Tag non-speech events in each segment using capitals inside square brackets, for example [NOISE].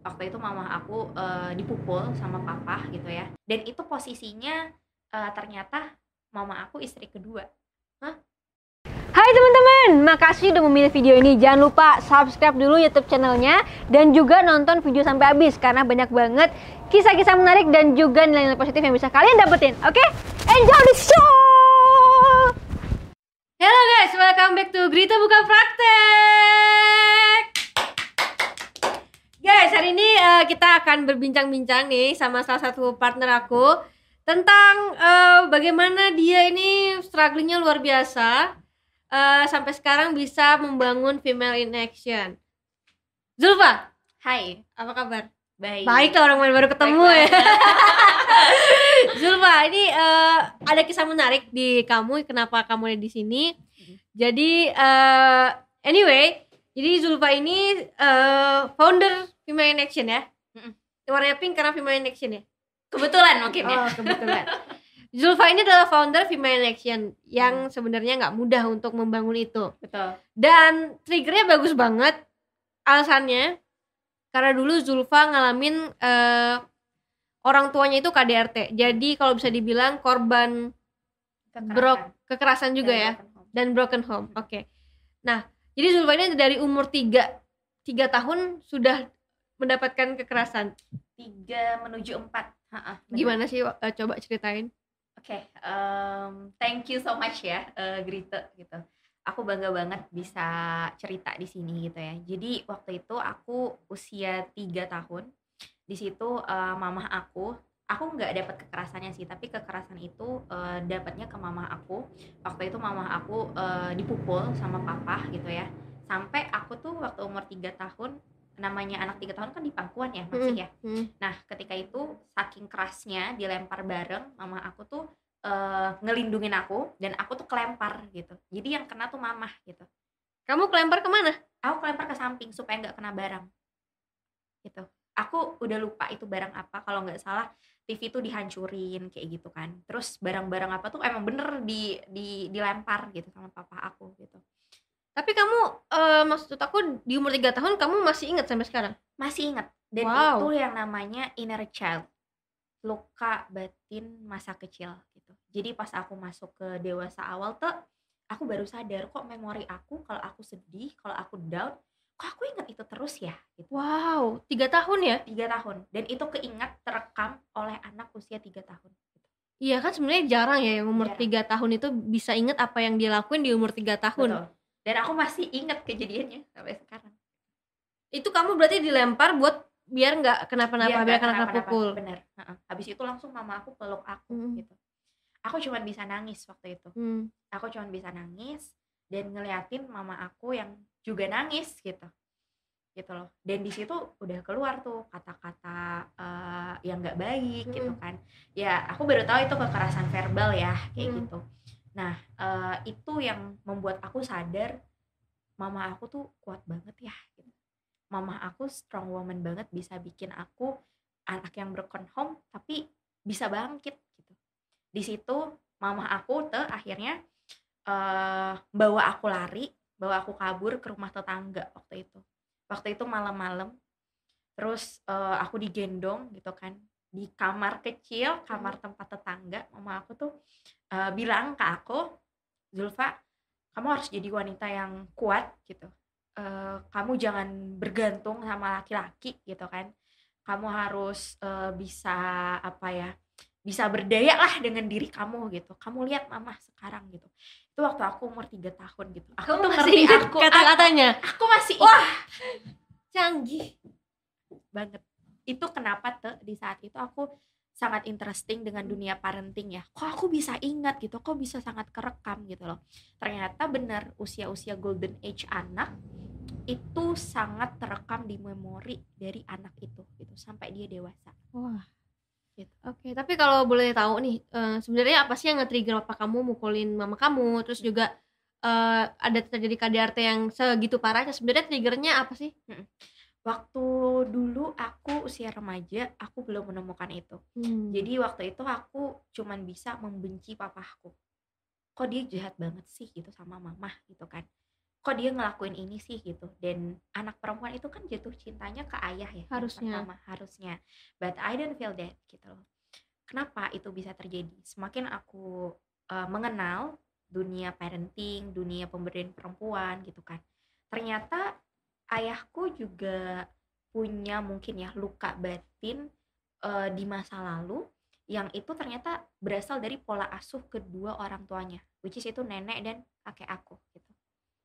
waktu itu mama aku uh, dipukul sama papa gitu ya dan itu posisinya uh, ternyata mama aku istri kedua Hah? Hai teman-teman, makasih udah memilih video ini. Jangan lupa subscribe dulu YouTube channelnya dan juga nonton video sampai habis karena banyak banget kisah-kisah menarik dan juga nilai-nilai positif yang bisa kalian dapetin. Oke, okay? enjoy the show! Hello guys, welcome back to Grita Buka Praktek. Guys, hari ini uh, kita akan berbincang-bincang nih sama salah satu partner aku tentang uh, bagaimana dia ini strugglingnya luar biasa uh, sampai sekarang bisa membangun female in action. Zulfa, hai, apa kabar? Baik. Baik lah orang baru ketemu Baik ya. [LAUGHS] Zulfa, ini uh, ada kisah menarik di kamu. Kenapa kamu ada di sini? Jadi uh, anyway, jadi Zulfa ini uh, founder Female in Action ya. Warnanya pink karena Female in Action ya. Kebetulan mungkin ya. Oh, kebetulan. Zulfa ini adalah founder Female in Action yang hmm. sebenarnya nggak mudah untuk membangun itu. Betul. Dan triggernya bagus banget. Alasannya karena dulu Zulfa ngalamin uh, orang tuanya itu KDRT. Jadi kalau bisa dibilang korban kekerasan, brok kekerasan juga dan ya broken dan broken home. Oke. Okay. Nah, jadi Zulfa ini dari umur 3 3 tahun sudah mendapatkan kekerasan. 3 menuju 4. Gimana sih uh, coba ceritain? Oke, okay, um, thank you so much ya, uh, Grita gitu. Aku bangga banget bisa cerita di sini gitu ya. Jadi waktu itu aku usia tiga tahun. Di situ uh, mamah aku, aku nggak dapat kekerasannya sih, tapi kekerasan itu uh, dapatnya ke mamah aku. Waktu itu mamah aku uh, dipukul sama papa gitu ya. Sampai aku tuh waktu umur tiga tahun namanya anak tiga tahun kan di pangkuan ya masih ya. Hmm. Nah ketika itu saking kerasnya dilempar bareng, mama aku tuh uh, ngelindungin aku dan aku tuh kelempar gitu. Jadi yang kena tuh mama gitu. Kamu kelempar ke mana? Aku kelempar ke samping supaya nggak kena barang. Gitu. Aku udah lupa itu barang apa. Kalau nggak salah TV tuh dihancurin kayak gitu kan. Terus barang-barang apa tuh emang bener di di dilempar gitu sama papa aku gitu tapi kamu uh, maksud aku di umur tiga tahun kamu masih ingat sampai sekarang? Masih ingat. Dan wow. itu yang namanya inner child. Luka batin masa kecil gitu. Jadi pas aku masuk ke dewasa awal tuh aku baru sadar kok memori aku kalau aku sedih, kalau aku down, kok aku ingat itu terus ya gitu. Wow, tiga tahun ya? Tiga tahun. Dan itu keingat terekam oleh anak usia tiga tahun. Gitu. Iya kan sebenarnya jarang ya yang umur tiga tahun itu bisa ingat apa yang dia lakuin di umur tiga tahun. Betul dan aku masih inget kejadiannya sampai sekarang itu kamu berarti dilempar buat biar nggak kenapa-napa biar, biar kena kenapa pukul bener habis itu langsung mama aku peluk aku hmm. gitu aku cuma bisa nangis waktu itu hmm. aku cuma bisa nangis dan ngeliatin mama aku yang juga nangis gitu gitu loh dan di situ udah keluar tuh kata-kata uh, yang nggak baik hmm. gitu kan ya aku baru tahu itu kekerasan verbal ya kayak hmm. gitu Nah, uh, itu yang membuat aku sadar mama aku tuh kuat banget ya gitu. Mama aku strong woman banget bisa bikin aku anak yang broken home tapi bisa bangkit gitu. Di situ mama aku tuh akhirnya uh, bawa aku lari, bawa aku kabur ke rumah tetangga waktu itu. Waktu itu malam-malam. Terus uh, aku digendong gitu kan di kamar kecil, kamar tempat tetangga, mama aku tuh uh, bilang ke aku, Zulfa, kamu harus jadi wanita yang kuat gitu. Uh, kamu jangan bergantung sama laki-laki gitu kan. Kamu harus uh, bisa apa ya? Bisa berdaya lah dengan diri kamu gitu. Kamu lihat mama sekarang gitu. Itu waktu aku umur tiga tahun gitu. Aku tuh masih ingat kata-katanya. Aku masih Wah, canggih banget itu kenapa tuh di saat itu aku sangat interesting dengan dunia parenting ya kok aku bisa ingat gitu kok bisa sangat kerekam gitu loh ternyata benar usia-usia golden age anak itu sangat terekam di memori dari anak itu gitu sampai dia dewasa wah gitu. oke okay, tapi kalau boleh tahu nih uh, sebenarnya apa sih yang nge-trigger papa kamu mukulin mama kamu terus juga uh, ada terjadi KDRT yang segitu parahnya sebenarnya triggernya apa sih hmm Waktu dulu aku usia remaja, aku belum menemukan itu. Hmm. Jadi waktu itu aku cuman bisa membenci papaku. Kok dia jahat banget sih gitu sama mama gitu kan. Kok dia ngelakuin ini sih gitu. Dan anak perempuan itu kan jatuh cintanya ke ayah ya harusnya. pertama harusnya. But I don't feel that gitu loh. Kenapa itu bisa terjadi? Semakin aku uh, mengenal dunia parenting dunia pemberdayaan perempuan gitu kan ternyata ayahku juga punya mungkin ya luka batin uh, di masa lalu yang itu ternyata berasal dari pola asuh kedua orang tuanya which is itu nenek dan kakek aku gitu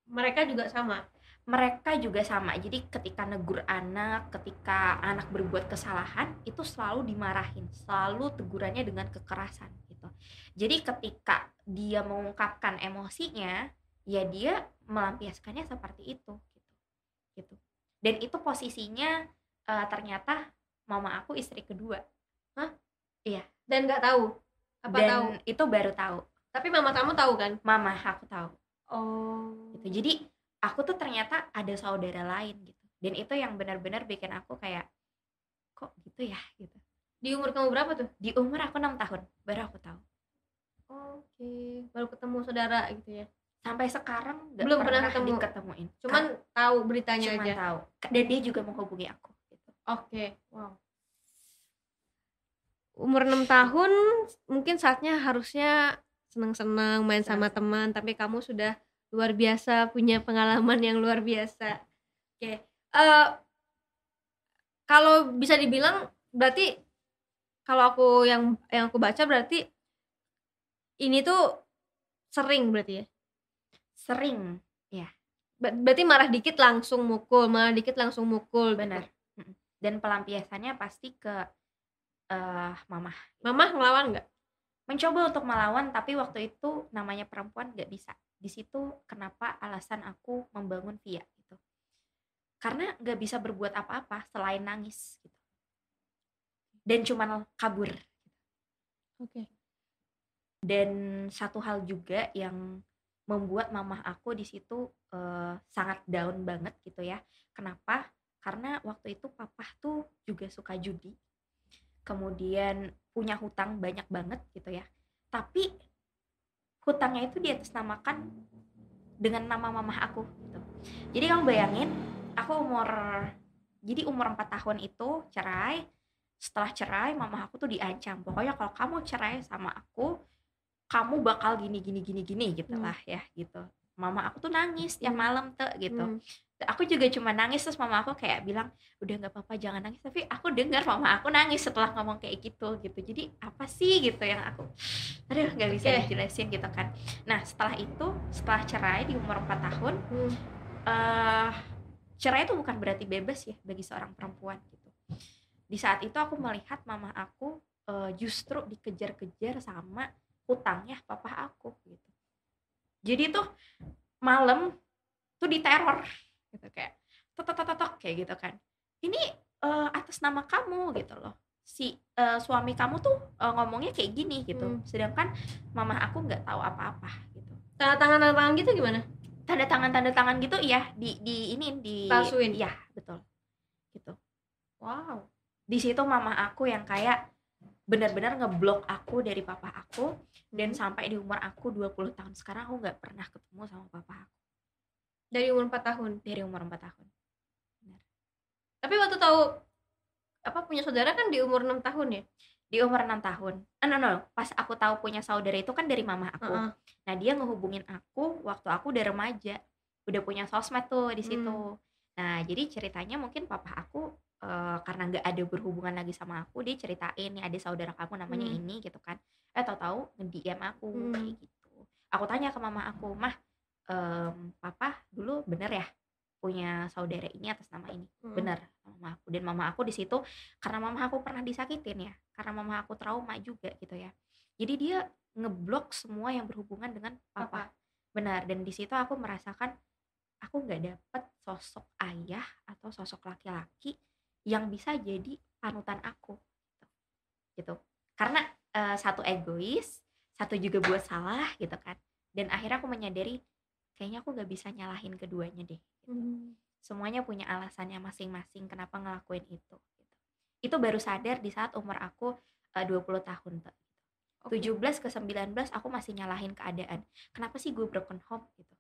mereka juga sama. Mereka juga sama. Jadi ketika negur anak ketika anak berbuat kesalahan itu selalu dimarahin. Selalu tegurannya dengan kekerasan gitu. Jadi ketika dia mengungkapkan emosinya ya dia melampiaskannya seperti itu gitu. Gitu dan itu posisinya uh, ternyata mama aku istri kedua. Hah? Iya. Dan nggak tahu? Apa dan tahu? itu baru tahu. Tapi mama kamu tahu kan? Mama aku tahu oh. Gitu. Jadi aku tuh ternyata ada saudara lain gitu. Dan itu yang benar-benar bikin aku kayak kok gitu ya? Gitu. Di umur kamu berapa tuh? Di umur aku enam tahun baru aku tahu. Oke okay. baru ketemu saudara gitu ya? Sampai sekarang belum pernah, pernah ketemu. ketemuin cuman tahu beritanya cuman aja. tahu. Dan dia juga menghubungi aku gitu. Oke okay. wow. Umur enam tahun mungkin saatnya harusnya senang-senang main sama teman tapi kamu sudah luar biasa punya pengalaman yang luar biasa. Oke okay. uh, eh, kalau bisa dibilang berarti kalau aku yang yang aku baca berarti ini tuh sering berarti ya? Sering ya Ber berarti marah dikit langsung mukul marah dikit langsung mukul gitu. benar dan pelampiasannya pasti ke uh, mama mama ngelawan nggak mencoba untuk melawan tapi waktu itu namanya perempuan nggak bisa. Di situ kenapa alasan aku membangun Via gitu. Karena nggak bisa berbuat apa-apa selain nangis gitu. Dan cuman kabur. Oke. Okay. dan satu hal juga yang membuat mamah aku di situ uh, sangat down banget gitu ya. Kenapa? Karena waktu itu papa tuh juga suka judi kemudian punya hutang banyak banget gitu ya tapi hutangnya itu diatasnamakan dengan nama mamah aku gitu. Jadi kamu bayangin, aku umur jadi umur 4 tahun itu cerai. Setelah cerai, mamah aku tuh diancam. Pokoknya kalau kamu cerai sama aku, kamu bakal gini gini gini gini gitu hmm. lah ya gitu. Mama aku tuh nangis tiap hmm. malam tuh gitu. Hmm aku juga cuma nangis terus mama aku kayak bilang udah nggak apa-apa jangan nangis. Tapi aku dengar mama aku nangis setelah ngomong kayak gitu gitu. Jadi apa sih gitu yang aku [LAUGHS] aduh nggak bisa okay. dijelasin gitu kan. Nah setelah itu setelah cerai di umur 4 tahun hmm. uh, cerai itu bukan berarti bebas ya bagi seorang perempuan gitu. Di saat itu aku melihat mama aku uh, justru dikejar-kejar sama hutangnya papa aku gitu. Jadi tuh malam tuh diteror gitu kayak tok tok tok kayak gitu. kan ini uh, atas nama kamu gitu. Loh si uh, suami kamu tuh uh, ngomongnya kayak gini gitu hmm. sedangkan mama aku nggak tahu apa-apa gitu tanda tangan tanda tangan gitu gimana tanda tangan tanda tangan gitu ya di di ini di palsuin. Ya betul. Gitu. Wow. Di situ mama aku yang kayak benar-benar ngeblok aku dari papa aku dan hmm. sampai di umur aku 20 tahun. Sekarang aku nggak pernah ketemu sama papa aku dari umur 4 tahun? Dari umur 4 tahun. Benar. Tapi waktu tahu apa punya saudara kan di umur 6 tahun ya? Di umur 6 tahun. Ah, no, no, pas aku tahu punya saudara itu kan dari mama aku. Uh -uh. Nah, dia ngehubungin aku waktu aku udah remaja. Udah punya sosmed tuh di situ. Hmm. Nah, jadi ceritanya mungkin papa aku uh, karena nggak ada berhubungan lagi sama aku, dia ceritain nih ada saudara kamu namanya hmm. ini gitu kan. Eh tahu-tahu nge-DM aku hmm. kayak gitu. Aku tanya ke mama aku, "Mah, um, papa dulu bener ya punya saudara ini atas nama ini hmm. bener mama aku dan mama aku di situ karena mama aku pernah disakitin ya karena mama aku trauma juga gitu ya jadi dia ngeblok semua yang berhubungan dengan papa, papa. benar dan di situ aku merasakan aku nggak dapet sosok ayah atau sosok laki-laki yang bisa jadi panutan aku gitu, gitu. karena uh, satu egois satu juga buat salah gitu kan dan akhirnya aku menyadari kayaknya aku gak bisa nyalahin keduanya deh gitu. hmm. semuanya punya alasannya masing-masing kenapa ngelakuin itu gitu. itu baru sadar di saat umur aku uh, 20 tahun tuh gitu. okay. 17 ke 19 aku masih nyalahin keadaan kenapa sih gue broken home gitu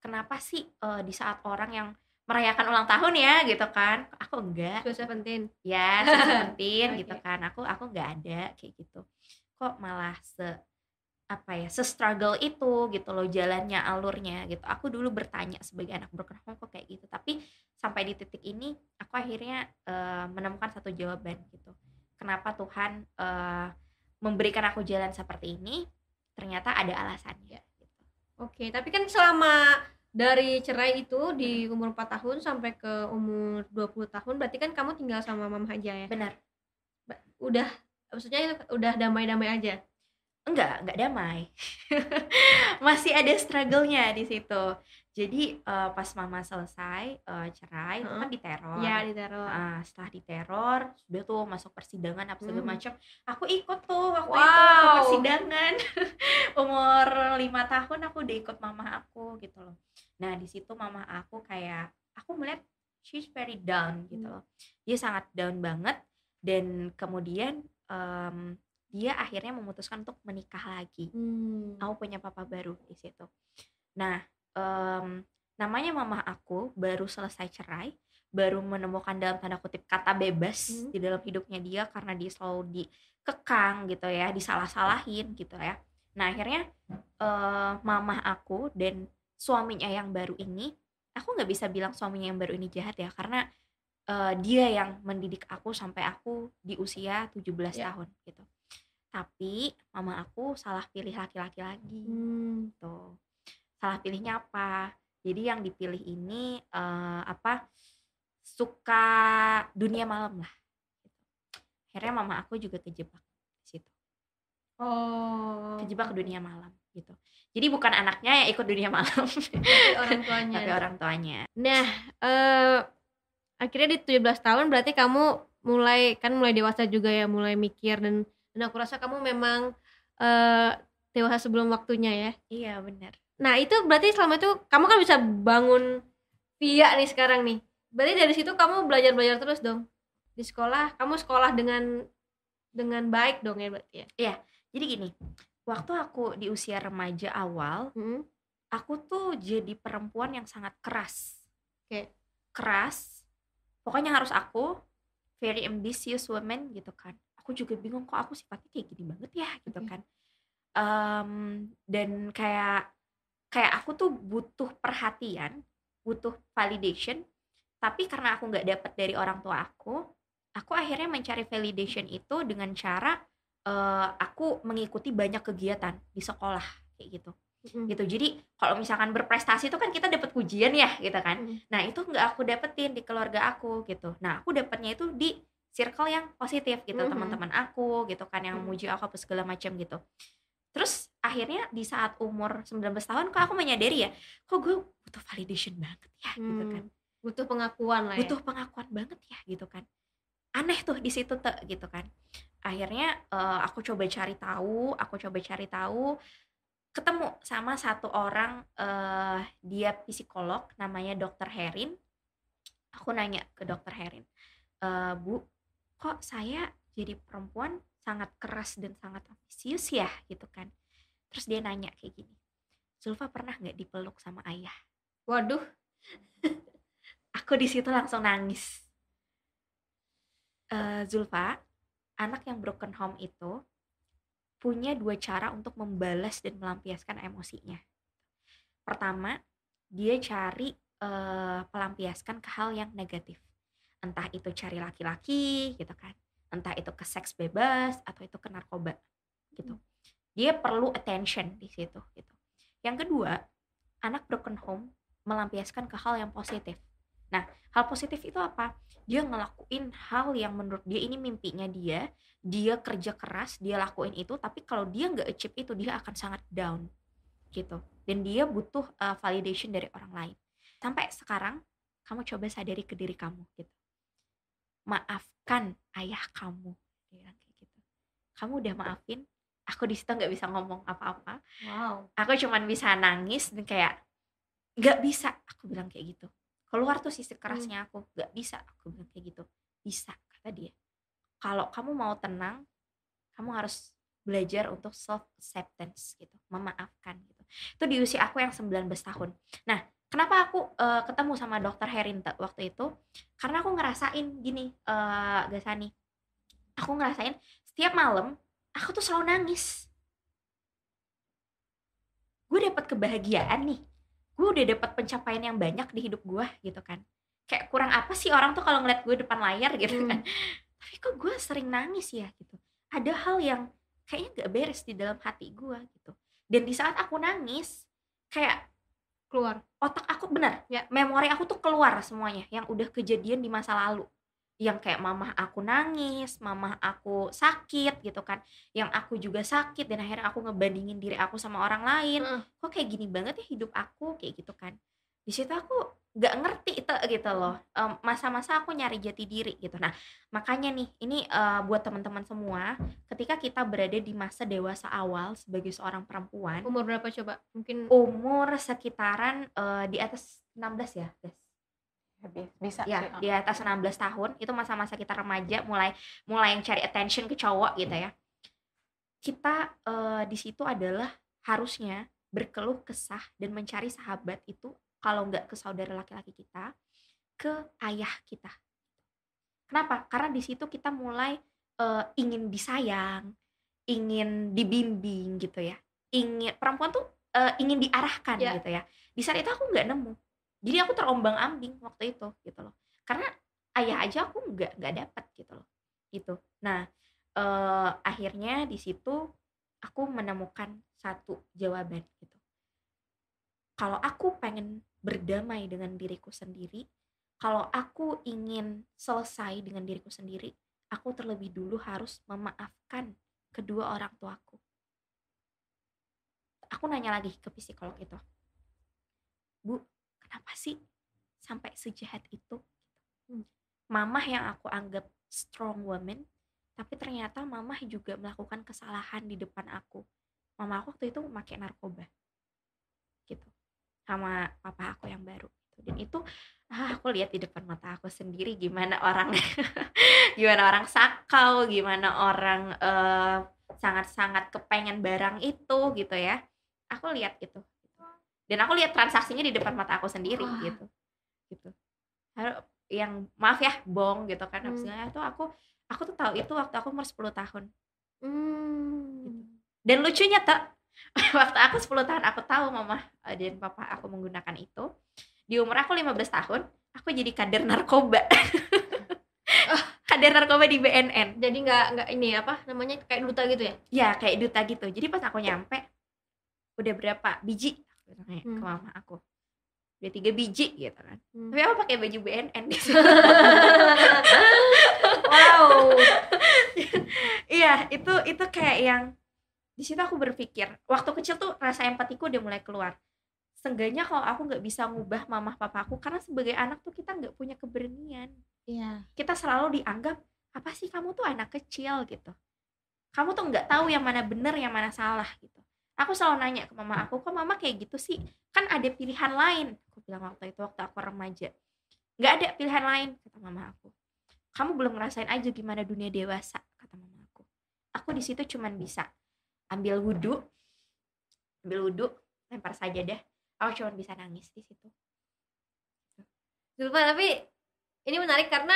kenapa sih uh, di saat orang yang merayakan ulang tahun ya gitu kan aku enggak Sweet Seventeen ya Sweet Seventeen okay. gitu kan aku aku enggak ada kayak gitu kok malah se apa ya se struggle itu gitu loh jalannya alurnya gitu. Aku dulu bertanya sebagai anak broken kok kayak gitu. Tapi sampai di titik ini aku akhirnya uh, menemukan satu jawaban gitu. Kenapa Tuhan uh, memberikan aku jalan seperti ini? Ternyata ada alasannya. Gitu. oke tapi kan selama dari cerai itu di umur 4 tahun sampai ke umur 20 tahun berarti kan kamu tinggal sama mama aja ya? Benar. Udah maksudnya udah damai-damai aja enggak enggak damai. [LAUGHS] Masih ada struggle-nya di situ. Jadi uh, pas mama selesai uh, cerai itu kan diteror. Ya diteror. Uh, setelah diteror sudah tuh masuk persidangan apa segala hmm. macam aku ikut tuh waktu wow. itu ke persidangan. [LAUGHS] Umur lima tahun aku udah ikut mama aku gitu loh. Nah di situ mama aku kayak aku melihat she's very down gitu hmm. loh. Dia sangat down banget. Dan kemudian um, dia akhirnya memutuskan untuk menikah lagi. Hmm. Aku punya papa baru di situ. Nah, um, namanya mama aku baru selesai cerai, baru menemukan dalam tanda kutip kata bebas hmm. di dalam hidupnya dia karena dia selalu dikekang gitu ya, disalah-salahin gitu ya. Nah, akhirnya uh, mama aku dan suaminya yang baru ini, aku nggak bisa bilang suaminya yang baru ini jahat ya, karena uh, dia yang mendidik aku sampai aku di usia 17 yeah. tahun gitu tapi mama aku salah pilih laki-laki lagi. Hmm. tuh salah pilihnya apa? Jadi yang dipilih ini uh, apa suka dunia malam lah. Gitu. akhirnya mama aku juga kejebak di situ. Oh. Kejebak ke dunia malam gitu. Jadi bukan anaknya yang ikut dunia malam. [LAUGHS] Tapi orang tuanya. Tapi orang tuanya. Nah uh, akhirnya di 17 tahun berarti kamu mulai kan mulai dewasa juga ya mulai mikir dan dan aku rasa kamu memang uh, dewasa sebelum waktunya ya. Iya benar. Nah itu berarti selama itu kamu kan bisa bangun via nih sekarang nih. Berarti dari situ kamu belajar belajar terus dong? Di sekolah kamu sekolah dengan dengan baik dong ya berarti ya? Iya. Jadi gini waktu aku di usia remaja awal hmm. aku tuh jadi perempuan yang sangat keras. Kayak keras. Pokoknya harus aku very ambitious woman gitu kan aku juga bingung kok aku sifatnya kayak gini banget ya? Gitu kan. Um, dan kayak kayak aku tuh butuh perhatian butuh validation. Tapi karena aku nggak dapet dari orang tua aku aku akhirnya mencari validation itu dengan cara uh, aku mengikuti banyak kegiatan di sekolah kayak gitu. Mm. gitu. Jadi kalau misalkan berprestasi itu kan kita dapat pujian ya gitu kan. Mm. nah itu nggak aku dapetin di keluarga aku gitu. Nah aku dapetnya itu di circle yang positif gitu mm-hmm. teman-teman aku gitu kan yang mm-hmm. muji aku apa segala macam gitu terus akhirnya di saat umur 19 tahun kok aku menyadari ya kok gue butuh validation banget ya hmm. gitu kan butuh pengakuan lah ya. butuh pengakuan banget ya gitu kan aneh tuh di situ tuh gitu kan akhirnya uh, aku coba cari tahu aku coba cari tahu ketemu sama satu orang uh, dia psikolog namanya dokter Herin aku nanya ke dokter Herin e, bu kok saya jadi perempuan sangat keras dan sangat ambisius ya gitu kan. Terus dia nanya kayak gini Zulfa pernah nggak dipeluk sama ayah? Waduh. [LAUGHS] Aku di situ langsung nangis. Uh, Zulfa anak yang broken home itu punya dua cara untuk membalas dan melampiaskan emosinya. Pertama dia cari uh, pelampiaskan ke hal yang negatif entah itu cari laki-laki gitu kan. Entah itu ke seks bebas atau itu ke narkoba gitu. Dia perlu attention di situ gitu. Yang kedua anak broken home melampiaskan ke hal yang positif. Nah hal positif itu apa? Dia ngelakuin hal yang menurut dia ini mimpinya dia dia kerja keras dia lakuin itu tapi kalau dia nggak achieve itu dia akan sangat down gitu. Dan dia butuh uh, validation dari orang lain. Sampai sekarang kamu coba sadari ke diri kamu gitu maafkan ayah kamu. Dia bilang kayak gitu. Kamu udah maafin aku di situ nggak bisa ngomong apa-apa. Wow. Aku cuman bisa nangis dan kayak nggak bisa. Aku bilang kayak gitu. Keluar tuh sisi kerasnya hmm. aku. Nggak bisa. Aku bilang kayak gitu. Bisa kata dia. Kalau kamu mau tenang kamu harus belajar untuk self acceptance gitu. Memaafkan gitu. Itu di usia aku yang 19 tahun. Nah kenapa aku uh, ketemu sama dokter Herinta waktu itu? Karena aku ngerasain gini uh, Gasani aku ngerasain setiap malam aku tuh selalu nangis. Gue dapat kebahagiaan nih. Gue udah dapat pencapaian yang banyak di hidup gue gitu kan. Kayak kurang apa sih orang tuh kalau ngeliat gue depan layar gitu kan. Hmm. tapi kok gue sering nangis ya gitu. Ada hal yang kayaknya gak beres di dalam hati gue gitu. Dan di saat aku nangis kayak keluar. Otak aku benar. Ya. Memori aku tuh keluar semuanya yang udah kejadian di masa lalu. Yang kayak mama aku nangis, mama aku sakit gitu kan, yang aku juga sakit dan akhirnya aku ngebandingin diri aku sama orang lain, kok kayak gini banget ya hidup aku? Kayak gitu kan di situ aku nggak ngerti itu gitu loh masa-masa aku nyari jati diri gitu. Nah makanya nih ini uh, buat teman-teman semua ketika kita berada di masa dewasa awal sebagai seorang perempuan umur berapa coba? Mungkin umur sekitaran uh, di atas 16 ya guys bisa ya sih. di atas 16 tahun itu masa-masa kita remaja mulai mulai yang cari attention ke cowok gitu ya. Kita uh, di situ adalah harusnya berkeluh kesah dan mencari sahabat itu kalau nggak ke saudara laki-laki kita ke ayah kita. Kenapa? Karena di situ kita mulai uh, ingin disayang ingin dibimbing gitu ya. Ingin perempuan tuh uh, ingin diarahkan yeah. gitu ya. Di saat itu aku nggak nemu. Jadi aku terombang ambing waktu itu gitu loh. Karena ayah aja aku nggak nggak dapat gitu loh. Gitu. Nah uh, akhirnya di situ aku menemukan satu jawaban gitu. Kalau aku pengen berdamai dengan diriku sendiri kalau aku ingin selesai dengan diriku sendiri aku terlebih dulu harus memaafkan kedua orang tuaku. Aku nanya lagi ke psikolog itu bu kenapa sih sampai sejahat itu? Hmm. mamah yang aku anggap strong woman tapi ternyata mamah juga melakukan kesalahan di depan aku. Mama aku waktu itu memakai narkoba sama papa aku yang baru gitu. dan itu ah, aku lihat di depan mata aku sendiri gimana orang [LAUGHS] gimana orang sakau gimana orang eh, sangat-sangat kepengen barang itu gitu ya aku lihat itu dan aku lihat transaksinya di depan mata aku sendiri Wah. gitu gitu yang maaf ya bong gitu kan hmm. itu aku aku tuh tahu itu waktu aku umur 10 tahun hmm. gitu. dan lucunya tuh [LAUGHS] waktu aku 10 tahun aku tahu mama eh, dan papa aku menggunakan itu. Di umur aku 15 tahun aku jadi kader narkoba. Oh. [LAUGHS] kader narkoba di BNN jadi nggak nggak ini apa namanya kayak duta gitu ya? Ya kayak duta gitu. Jadi pas aku nyampe udah berapa biji hmm. ke mama aku. Udah tiga biji gitu kan. Hmm. tapi aku pakai baju BNN [LAUGHS] wow. Iya itu itu kayak yang di situ aku berpikir waktu kecil tuh rasa empatiku udah mulai keluar. Seenggaknya kalau aku nggak bisa ngubah mamah papaku karena sebagai anak tuh kita nggak punya keberanian. Iya. Kita selalu dianggap apa sih kamu tuh anak kecil? gitu. Kamu tuh nggak tahu yang mana bener yang mana salah gitu. Aku selalu nanya ke mama aku kok mama kayak gitu sih? Kan ada pilihan lain. Aku bilang waktu itu waktu aku remaja. Nggak ada pilihan lain kata mama aku. Kamu belum ngerasain aja gimana dunia dewasa kata mama aku. Aku di situ cuman bisa ambil wudhu ambil wudhu lempar saja deh. Aku cuma bisa nangis di situ. Lupa tapi ini menarik karena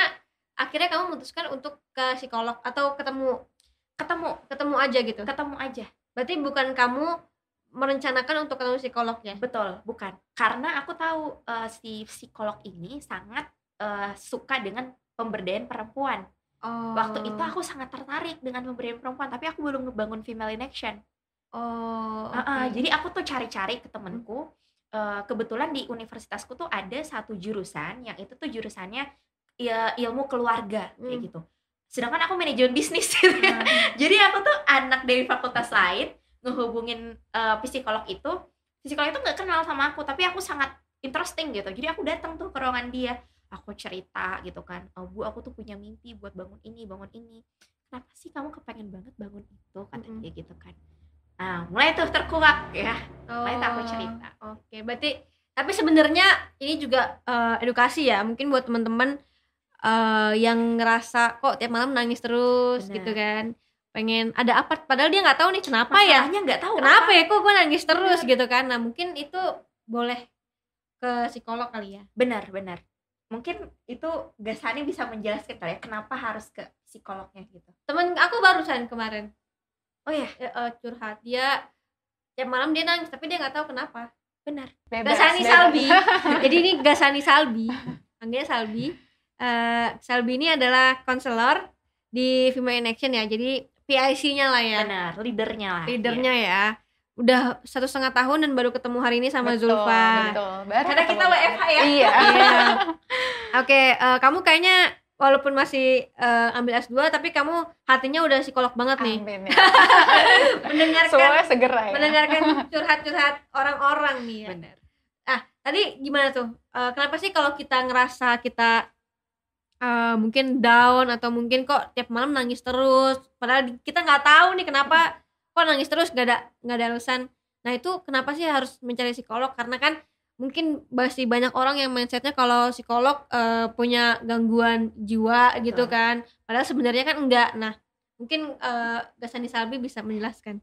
akhirnya kamu memutuskan untuk ke psikolog atau ketemu ketemu ketemu aja gitu? Ketemu aja. Berarti bukan kamu merencanakan untuk ketemu psikolog ya? Betul bukan. Karena aku tahu uh, si psikolog ini sangat uh, suka dengan pemberdayaan perempuan Oh. Waktu itu aku sangat tertarik dengan pemberian perempuan, tapi aku belum ngebangun female in action. Oh. Okay. Uh, uh, jadi aku tuh cari-cari ke temenku. Uh, kebetulan di universitasku tuh ada satu jurusan yang itu tuh jurusannya ya, ilmu keluarga hmm. kayak gitu. Sedangkan aku manajemen bisnis. Hmm. [LAUGHS] jadi aku tuh anak dari fakultas lain ngehubungin uh, psikolog itu. Psikolog itu nggak kenal sama aku, tapi aku sangat interesting gitu. Jadi aku datang tuh ke ruangan dia aku cerita gitu kan oh, bu aku tuh punya mimpi buat bangun ini bangun ini kenapa sih kamu kepengen banget bangun itu kata mm -hmm. dia gitu kan nah mulai tuh terkuak ya oh, mulai tuh aku oh, cerita oke okay. berarti tapi sebenarnya ini juga uh, edukasi ya mungkin buat teman-teman uh, yang ngerasa kok tiap malam nangis terus Bener. gitu kan pengen ada apa padahal dia nggak tahu nih kenapa ya? Masalahnya nggak tahu kenapa apa. ya kok gue nangis terus bener. gitu kan nah mungkin itu boleh ke psikolog kali ya benar benar mungkin itu Gasani bisa menjelaskan kali ya kenapa harus ke psikolognya gitu temen aku barusan kemarin oh ya uh, curhat dia tiap malam dia nangis tapi dia nggak tahu kenapa benar bebas, Gasani bebas. Salbi [LAUGHS] jadi ini Gasani Salbi panggilnya Salbi uh, Salbi ini adalah konselor di Vima in Action ya jadi PIC-nya lah ya. Benar, leadernya lah. Leadernya iya. ya. Udah satu setengah tahun dan baru ketemu hari ini sama betul, Zulfa. Betul, Karena kita WFH ya. Iya. iya. [LAUGHS] Oke, okay, uh, eh, kamu kayaknya walaupun masih uh, ambil S2 tapi kamu hatinya udah psikolog banget nih. Amin, ya. [LAUGHS] mendengarkan segera ya. Mendengarkan curhat-curhat orang-orang nih ya. Benar. Ah, tadi gimana tuh? Uh, kenapa sih kalau kita ngerasa kita uh, mungkin down atau mungkin kok tiap malam nangis terus padahal kita nggak tahu nih kenapa kok nangis terus? Nggak ada nggak ada alasan. Nah itu kenapa sih harus mencari psikolog? Karena kan mungkin masih banyak orang yang mindsetnya kalau psikolog uh, punya gangguan jiwa gitu kan. Padahal sebenarnya kan enggak. Nah mungkin uh, Gasani Salbi bisa menjelaskan.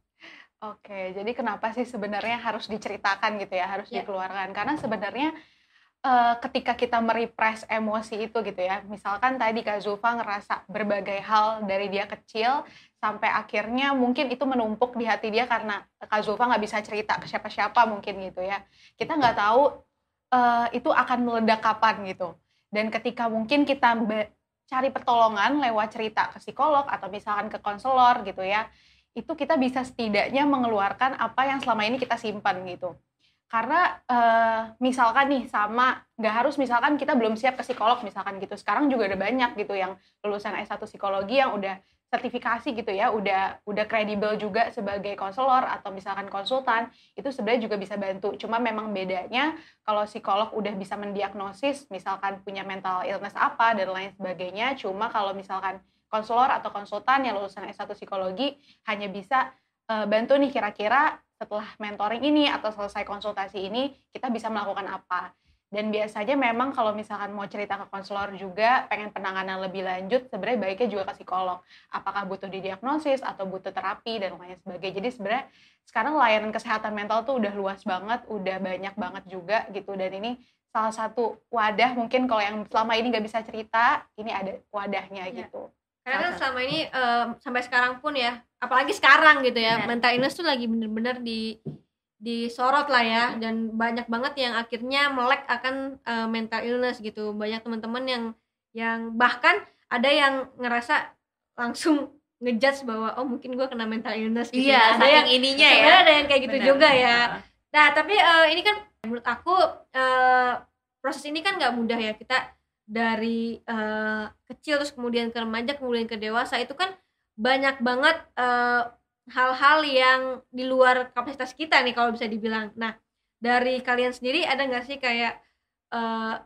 Oke, jadi kenapa sih sebenarnya harus diceritakan gitu ya, harus yeah. dikeluarkan? Karena sebenarnya uh, ketika kita merepress emosi itu gitu ya. Misalkan tadi Kak Zulfa ngerasa berbagai hal dari dia kecil sampai akhirnya mungkin itu menumpuk di hati dia karena Kak Zulfa nggak bisa cerita ke siapa-siapa mungkin gitu ya. Kita nggak tahu uh, itu akan meledak kapan gitu. Dan ketika mungkin kita cari pertolongan lewat cerita ke psikolog atau misalkan ke konselor gitu ya itu kita bisa setidaknya mengeluarkan apa yang selama ini kita simpan gitu karena uh, misalkan nih sama nggak harus misalkan kita belum siap ke psikolog misalkan gitu. Sekarang juga ada banyak gitu yang lulusan S1 psikologi yang udah sertifikasi gitu ya udah udah kredibel juga sebagai konselor atau misalkan konsultan itu sebenarnya juga bisa bantu. Cuma memang bedanya kalau psikolog udah bisa mendiagnosis misalkan punya mental illness apa dan lain sebagainya cuma kalau misalkan konselor atau konsultan yang lulusan S1 psikologi hanya bisa uh, bantu nih kira-kira setelah mentoring ini atau selesai konsultasi ini kita bisa melakukan apa. Dan biasanya memang kalau misalkan mau cerita ke konselor juga pengen penanganan lebih lanjut sebenarnya baiknya juga ke psikolog. Apakah butuh didiagnosis atau butuh terapi dan lain sebagainya. Jadi sebenarnya sekarang layanan kesehatan mental tuh udah luas banget udah banyak banget juga gitu. Dan ini salah satu wadah mungkin kalau yang selama ini nggak bisa cerita ini ada wadahnya ya. gitu karena kan selama ini um, sampai sekarang pun ya apalagi sekarang gitu ya Benar. mental illness tuh lagi bener-bener di disorot lah ya dan banyak banget yang akhirnya melek akan uh, mental illness gitu. Banyak teman-teman yang yang bahkan ada yang ngerasa langsung ngejudge bahwa oh mungkin gue kena mental illness gitu iya, ada yang ininya ya. ada yang kayak gitu Benar. juga ya. Nah tapi uh, ini kan menurut aku uh, proses ini kan nggak mudah ya. Kita dari uh, kecil terus kemudian ke remaja kemudian ke dewasa itu kan banyak banget eh, hal-hal yang di luar kapasitas kita nih kalau bisa dibilang. Nah dari kalian sendiri ada nggak sih kayak uh,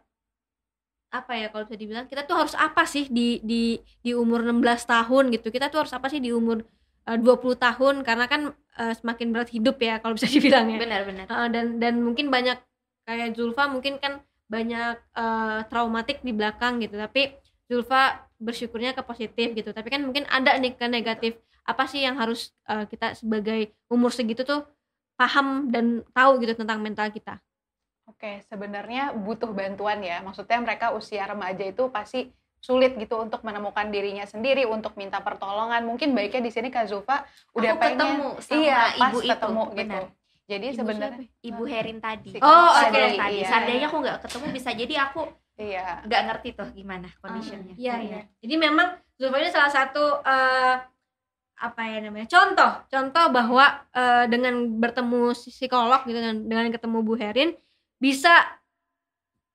apa ya kalau bisa dibilang kita tuh harus apa sih di di di umur 16 tahun gitu? Kita tuh harus apa sih di umur uh, 20 tahun? Karena kan uh, semakin berat hidup ya kalau bisa [LAUGHS] dibilang ya. Benar-benar uh, dan dan mungkin banyak kayak Zulfa mungkin kan banyak uh, traumatik di belakang gitu tapi Zulfa bersyukurnya ke positif gitu tapi kan mungkin ada nih ke negatif apa sih yang harus uh, kita sebagai umur segitu tuh paham dan tahu gitu tentang mental kita Oke, sebenarnya butuh bantuan ya. Maksudnya mereka usia remaja itu pasti sulit gitu untuk menemukan dirinya sendiri untuk minta pertolongan. Mungkin baiknya di sini Kak Zulfa udah Aku pengen ketemu sama iya, pas ibu ketemu itu. gitu. Jadi sebenarnya Ibu Herin tadi. Oh, oke. Okay. tadi. Iya. Seandainya aku nggak ketemu bisa jadi aku iya nggak ngerti tuh gimana kondisinya. Iya, iya. Jadi memang Zulfa ini salah satu uh, apa ya namanya? Contoh, contoh bahwa uh, dengan bertemu psikolog gitu dengan dengan ketemu Bu Herin bisa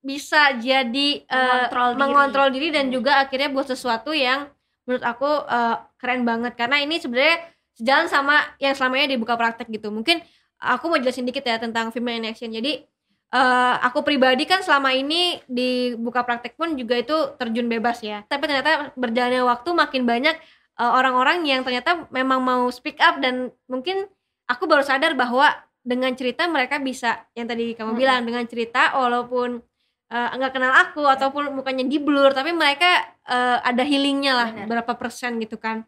bisa jadi uh, mengontrol, diri. diri dan hmm. juga akhirnya buat sesuatu yang menurut aku uh, keren banget karena ini sebenarnya sejalan sama yang selamanya dibuka praktek gitu. Mungkin aku mau jelasin dikit ya tentang female in action jadi uh, aku pribadi kan selama ini di buka praktek pun juga itu terjun bebas ya tapi ternyata berjalannya waktu makin banyak uh, orang-orang yang ternyata memang mau speak up dan mungkin aku baru sadar bahwa dengan cerita mereka bisa yang tadi kamu hmm. bilang dengan cerita walaupun uh, nggak kenal aku ataupun mukanya di blur tapi mereka uh, ada healingnya lah Benar. berapa persen gitu kan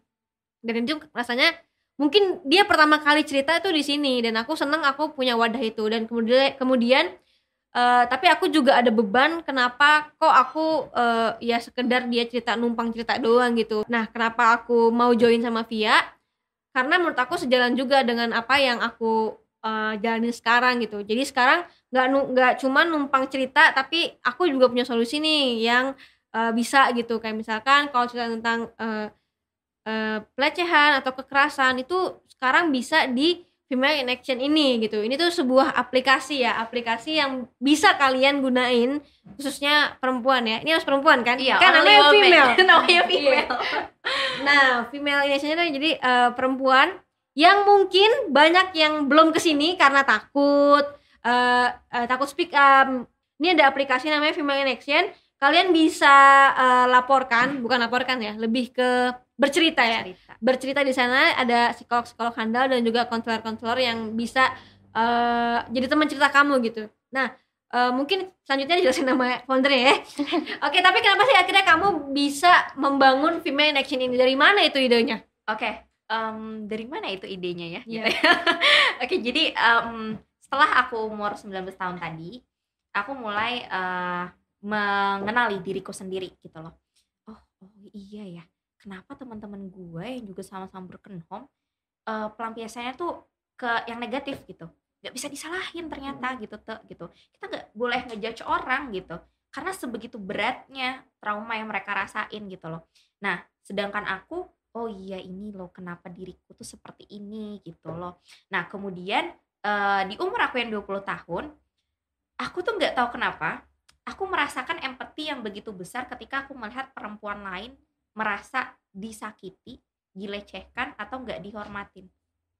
dan itu rasanya mungkin dia pertama kali cerita itu di sini dan aku seneng aku punya wadah itu. Dan kemudian kemudian uh, tapi aku juga ada beban kenapa kok aku uh, ya sekedar dia cerita numpang cerita doang gitu. Nah kenapa aku mau join sama Via? Karena menurut aku sejalan juga dengan apa yang aku uh, jalani sekarang gitu. Jadi sekarang nggak nggak cuma numpang cerita tapi aku juga punya solusi nih yang uh, bisa gitu. Kayak misalkan kalau cerita tentang uh, uh, pelecehan atau kekerasan itu sekarang bisa di Female in Action ini gitu. Ini tuh sebuah aplikasi ya, aplikasi yang bisa kalian gunain khususnya perempuan ya. Ini harus perempuan kan? Iya, kan namanya female. [LAUGHS] namanya female. nah, Female in Action itu jadi uh, perempuan yang mungkin banyak yang belum ke sini karena takut, uh, uh, takut speak up. Ini ada aplikasi namanya Female in Action. Kalian bisa uh, laporkan, bukan laporkan ya, lebih ke bercerita ya. Bercerita, bercerita di sana ada psikolog psikolog handal dan juga konselor konselor yang bisa uh, jadi teman cerita kamu gitu. Nah uh, mungkin selanjutnya dijelasin nama founder ya. [LAUGHS] Oke tapi kenapa sih akhirnya kamu bisa membangun female in action ini? Dari mana itu idenya? Oke okay, um, dari mana itu idenya ya? Yeah. [LAUGHS] oke okay, jadi um, setelah aku umur 19 tahun tadi aku mulai uh, mengenali diriku sendiri gitu loh. Oh oh iya ya kenapa teman-teman gue yang juga sama-sama broken home uh, pelampiasannya tuh ke yang negatif gitu. Nggak bisa disalahin ternyata gitu tuh gitu. Kita nggak boleh ngejudge orang gitu karena sebegitu beratnya trauma yang mereka rasain gitu loh. Nah sedangkan aku oh iya ini loh kenapa diriku tuh seperti ini gitu loh. Nah kemudian uh, di umur aku yang 20 tahun aku tuh nggak tahu kenapa aku merasakan empati yang begitu besar ketika aku melihat perempuan lain merasa disakiti, dilecehkan atau nggak dihormatin.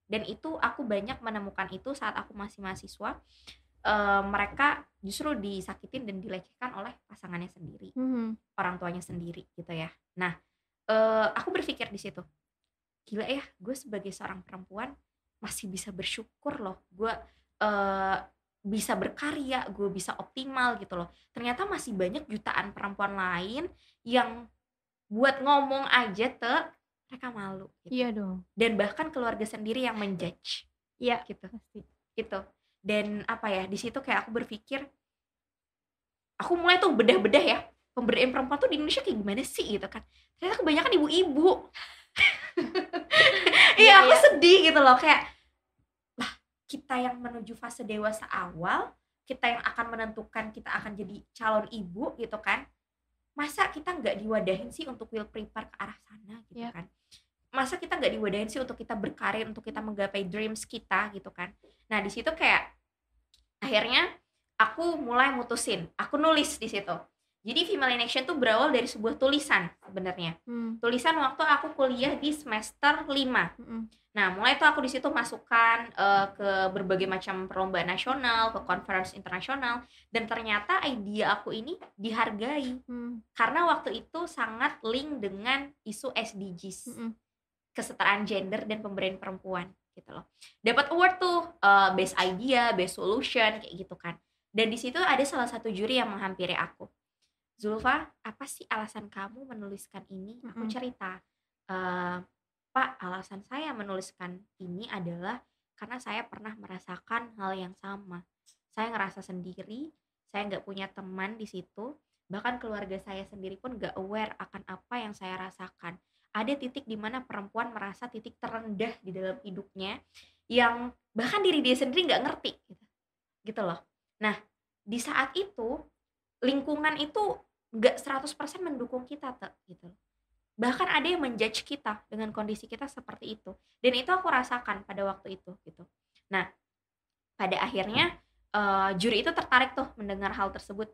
Dan itu aku banyak menemukan itu saat aku masih mahasiswa. E, mereka justru disakitin dan dilecehkan oleh pasangannya sendiri, mm-hmm. orang tuanya sendiri gitu ya. Nah, e, aku berpikir di situ, gila ya, gue sebagai seorang perempuan masih bisa bersyukur loh, gue e, bisa berkarya, gue bisa optimal gitu loh. Ternyata masih banyak jutaan perempuan lain yang buat ngomong aja tuh mereka malu gitu. iya dong. Dan bahkan keluarga sendiri yang menjudge iya gitu. pasti. Gitu. Dan apa ya di situ kayak aku berpikir aku mulai tuh bedah-bedah ya pemberdayaan perempuan tuh di Indonesia kayak gimana sih gitu kan. Ternyata kebanyakan ibu-ibu. [LAUGHS] Iya aku iya. sedih gitu loh kayak lah kita yang menuju fase dewasa awal kita yang akan menentukan kita akan jadi calon ibu gitu kan masa kita nggak diwadahin sih untuk will prepare ke arah sana gitu yeah. kan? Masa kita nggak diwadahin sih untuk kita berkarir untuk kita menggapai dreams kita gitu kan? Nah di situ kayak akhirnya aku mulai mutusin aku nulis di situ jadi female in action tuh berawal dari sebuah tulisan sebenarnya hmm. tulisan waktu aku kuliah di semester 5 hmm. Nah, mulai tuh aku di situ masukkan uh, ke berbagai macam perlombaan nasional, ke conference internasional, dan ternyata ide aku ini dihargai hmm. karena waktu itu sangat link dengan isu SDGs, hmm. kesetaraan gender dan pemberdayaan perempuan gitu loh. Dapat award tuh uh, best idea, best solution kayak gitu kan. Dan di situ ada salah satu juri yang menghampiri aku. Zulfa, apa sih alasan kamu menuliskan ini? Aku cerita. Uh, Pak, alasan saya menuliskan ini adalah karena saya pernah merasakan hal yang sama. Saya ngerasa sendiri, saya nggak punya teman di situ, bahkan keluarga saya sendiri pun nggak aware akan apa yang saya rasakan. Ada titik di mana perempuan merasa titik terendah di dalam hidupnya yang bahkan diri dia sendiri nggak ngerti gitu. gitu loh. Nah, di saat itu lingkungan itu nggak 100% mendukung kita tuh gitu bahkan ada yang menjudge kita dengan kondisi kita seperti itu. Dan itu aku rasakan pada waktu itu gitu. Nah pada akhirnya uh, juri itu tertarik tuh mendengar hal tersebut.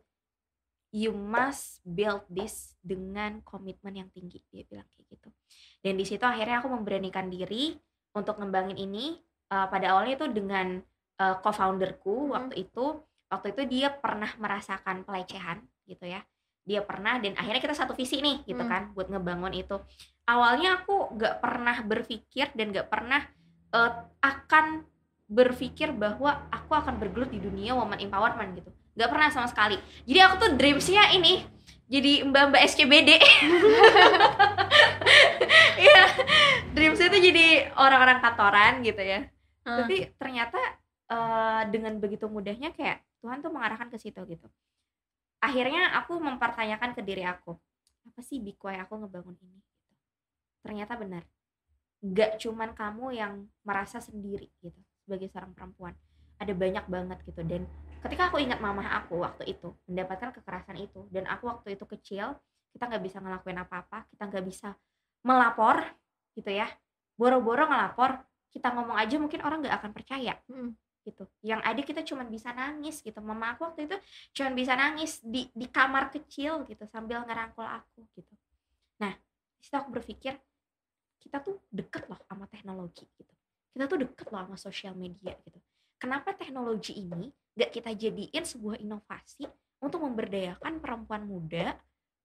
You must build this dengan komitmen yang tinggi dia bilang kayak gitu. Dan di situ akhirnya aku memberanikan diri untuk ngembangin ini. Uh, pada awalnya itu dengan uh, co-founderku hmm. waktu itu waktu itu dia pernah merasakan pelecehan gitu ya. Dia pernah dan akhirnya kita satu visi nih gitu hmm. kan buat ngebangun itu. Awalnya aku gak pernah berpikir dan gak pernah uh, akan berpikir bahwa aku akan bergelut di dunia woman empowerment gitu. Gak pernah sama sekali. Jadi aku tuh dreamsnya ini jadi mbak mbak SCBD [LAUGHS] Iya, dreamsnya orang-orang kantoran gitu ya. Hmm. tapi ternyata uh, dengan begitu mudahnya kayak Tuhan tuh mengarahkan ke situ gitu. Akhirnya aku mempertanyakan ke diri aku apa sih bikuai aku ngebangun ini? Gitu. ternyata benar. Nggak cuman kamu yang merasa sendiri gitu sebagai seorang perempuan. Ada banyak banget gitu. Dan ketika aku ingat mamah aku waktu itu mendapatkan kekerasan itu dan aku waktu itu kecil kita nggak bisa ngelakuin apa-apa kita nggak bisa melapor gitu ya. Boro-boro ngelapor kita ngomong aja mungkin orang nggak akan percaya. Hmm. Gitu. Yang ada kita cuma bisa nangis gitu. Mama aku waktu itu cuma bisa nangis di di kamar kecil gitu sambil ngerangkul aku gitu. Nah situ aku berpikir kita tuh deket loh sama teknologi gitu. Kita tuh deket loh sama sosial media gitu. Kenapa teknologi ini gak kita jadiin sebuah inovasi untuk memberdayakan perempuan muda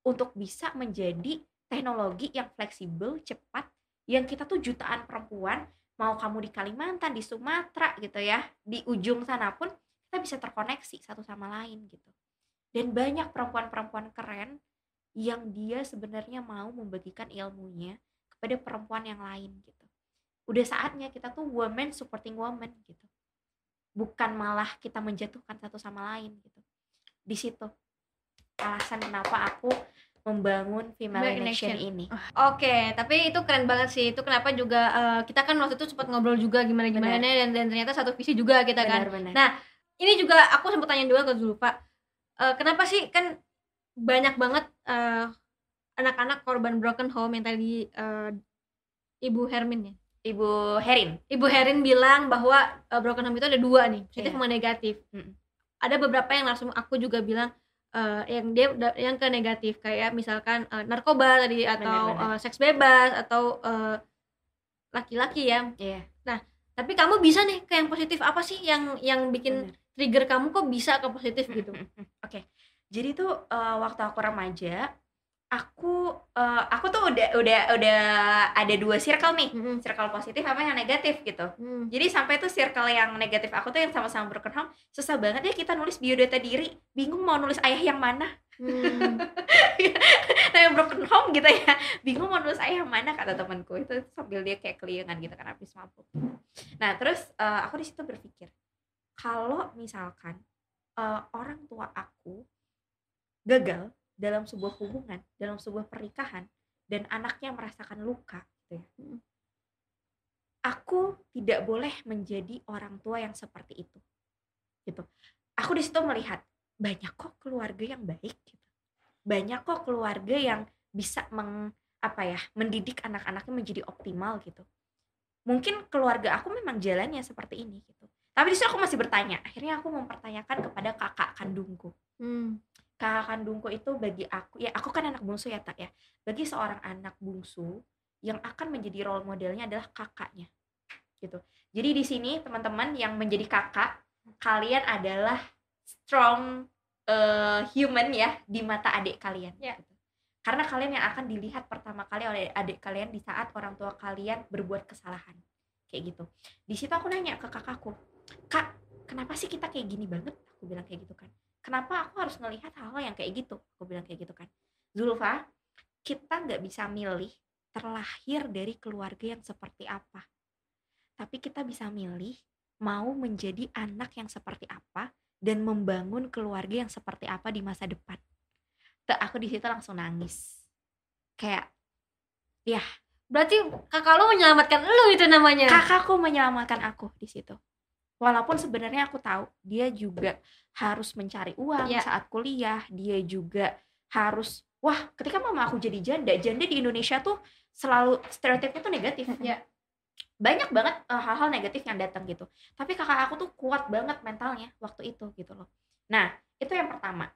untuk bisa menjadi teknologi yang fleksibel, cepat, yang kita tuh jutaan perempuan, mau kamu di Kalimantan, di Sumatera gitu ya, di ujung sana pun kita bisa terkoneksi satu sama lain gitu. Dan banyak perempuan-perempuan keren yang dia sebenarnya mau membagikan ilmunya kepada perempuan yang lain gitu. Udah saatnya kita tuh woman supporting woman gitu bukan malah kita menjatuhkan satu sama lain gitu di situ alasan kenapa aku membangun female in action, ini. Oke, okay, tapi itu keren banget sih. Itu kenapa juga uh, kita kan waktu itu sempat ngobrol juga gimana gimana dan dan ternyata satu visi juga kita benar, kan. Benar. Nah, ini juga aku sempat tanya dua ke Zulfa. Uh, kenapa sih kan banyak banget eh, anak-anak korban broken home yang tadi uh, Ibu Hermin ya Ibu Herin. Ibu Herin bilang bahwa uh, broken home itu ada dua nih, positif yeah. sama negatif. Mm. Ada beberapa yang langsung aku juga bilang uh, yang dia yang ke negatif kayak misalkan uh, narkoba tadi atau bener, bener. Uh, seks bebas atau laki-laki uh, ya. Yeah. Nah, tapi kamu bisa nih ke yang positif apa sih yang yang bikin bener. trigger kamu kok bisa ke positif gitu? [LAUGHS] Oke. Okay. Jadi tuh uh, waktu aku remaja aku uh, aku tuh udah udah udah ada dua circle nih. Hmm. circle positif sama yang negatif gitu. Hmm. jadi sampai tuh circle yang negatif aku tuh yang sama-sama broken home susah banget ya kita nulis biodata diri. Bingung mau nulis ayah yang mana. Hmm. [LAUGHS] nah yang broken home gitu ya. Bingung mau nulis ayah yang mana kata temanku. Itu sambil dia kayak keliangan gitu kan habis mabuk. Nah terus uh, aku di situ berpikir kalau misalkan uh, orang tua aku gagal dalam sebuah hubungan, dalam sebuah pernikahan dan anaknya merasakan luka gitu ya. Aku tidak boleh menjadi orang tua yang seperti itu. Gitu. Aku di situ melihat banyak kok keluarga yang baik gitu. Banyak kok keluarga yang bisa meng apa ya, mendidik anak-anaknya menjadi optimal gitu. Mungkin keluarga aku memang jalannya seperti ini gitu. Tapi di situ aku masih bertanya. Akhirnya aku mempertanyakan kepada kakak kandungku. Hmm kakak kandungku itu bagi aku ya aku kan anak bungsu ya tak ya. Bagi seorang anak bungsu yang akan menjadi role modelnya adalah kakaknya gitu. Jadi di sini teman-teman yang menjadi kakak kalian adalah strong uh, human ya di mata adik kalian ya. gitu. karena kalian yang akan dilihat pertama kali oleh adik kalian di saat orang tua kalian berbuat kesalahan kayak gitu. Di situ aku nanya ke kakakku kak kenapa sih kita kayak gini banget? Aku bilang kayak gitu kan kenapa aku harus ngelihat hal-hal yang kayak gitu? Aku bilang kayak gitu kan. Zulfa kita nggak bisa milih terlahir dari keluarga yang seperti apa. Tapi kita bisa milih mau menjadi anak yang seperti apa dan membangun keluarga yang seperti apa di masa depan. Tuh, aku di situ langsung nangis. Kayak ya berarti kakak lo menyelamatkan lo itu namanya? Kakakku menyelamatkan aku di situ walaupun sebenarnya aku tahu dia juga harus mencari uang ya. saat kuliah dia juga harus wah ketika mama aku jadi janda janda di Indonesia tuh selalu stereotipnya tuh negatif. Ya banyak banget hal eh, hal-hal negatif yang datang gitu. Tapi kakak aku tuh kuat banget mentalnya waktu itu gitu loh. Nah itu yang pertama.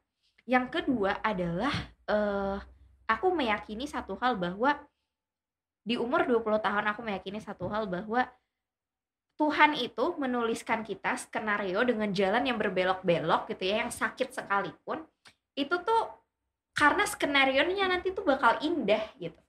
Yang kedua adalah uh, aku meyakini satu hal bahwa di umur 20 tahun aku meyakini satu hal bahwa Tuhan itu menuliskan kita skenario dengan jalan yang berbelok-belok gitu ya, yang sakit sekalipun, itu tuh karena skenario nya nanti tuh bakal indah gitu.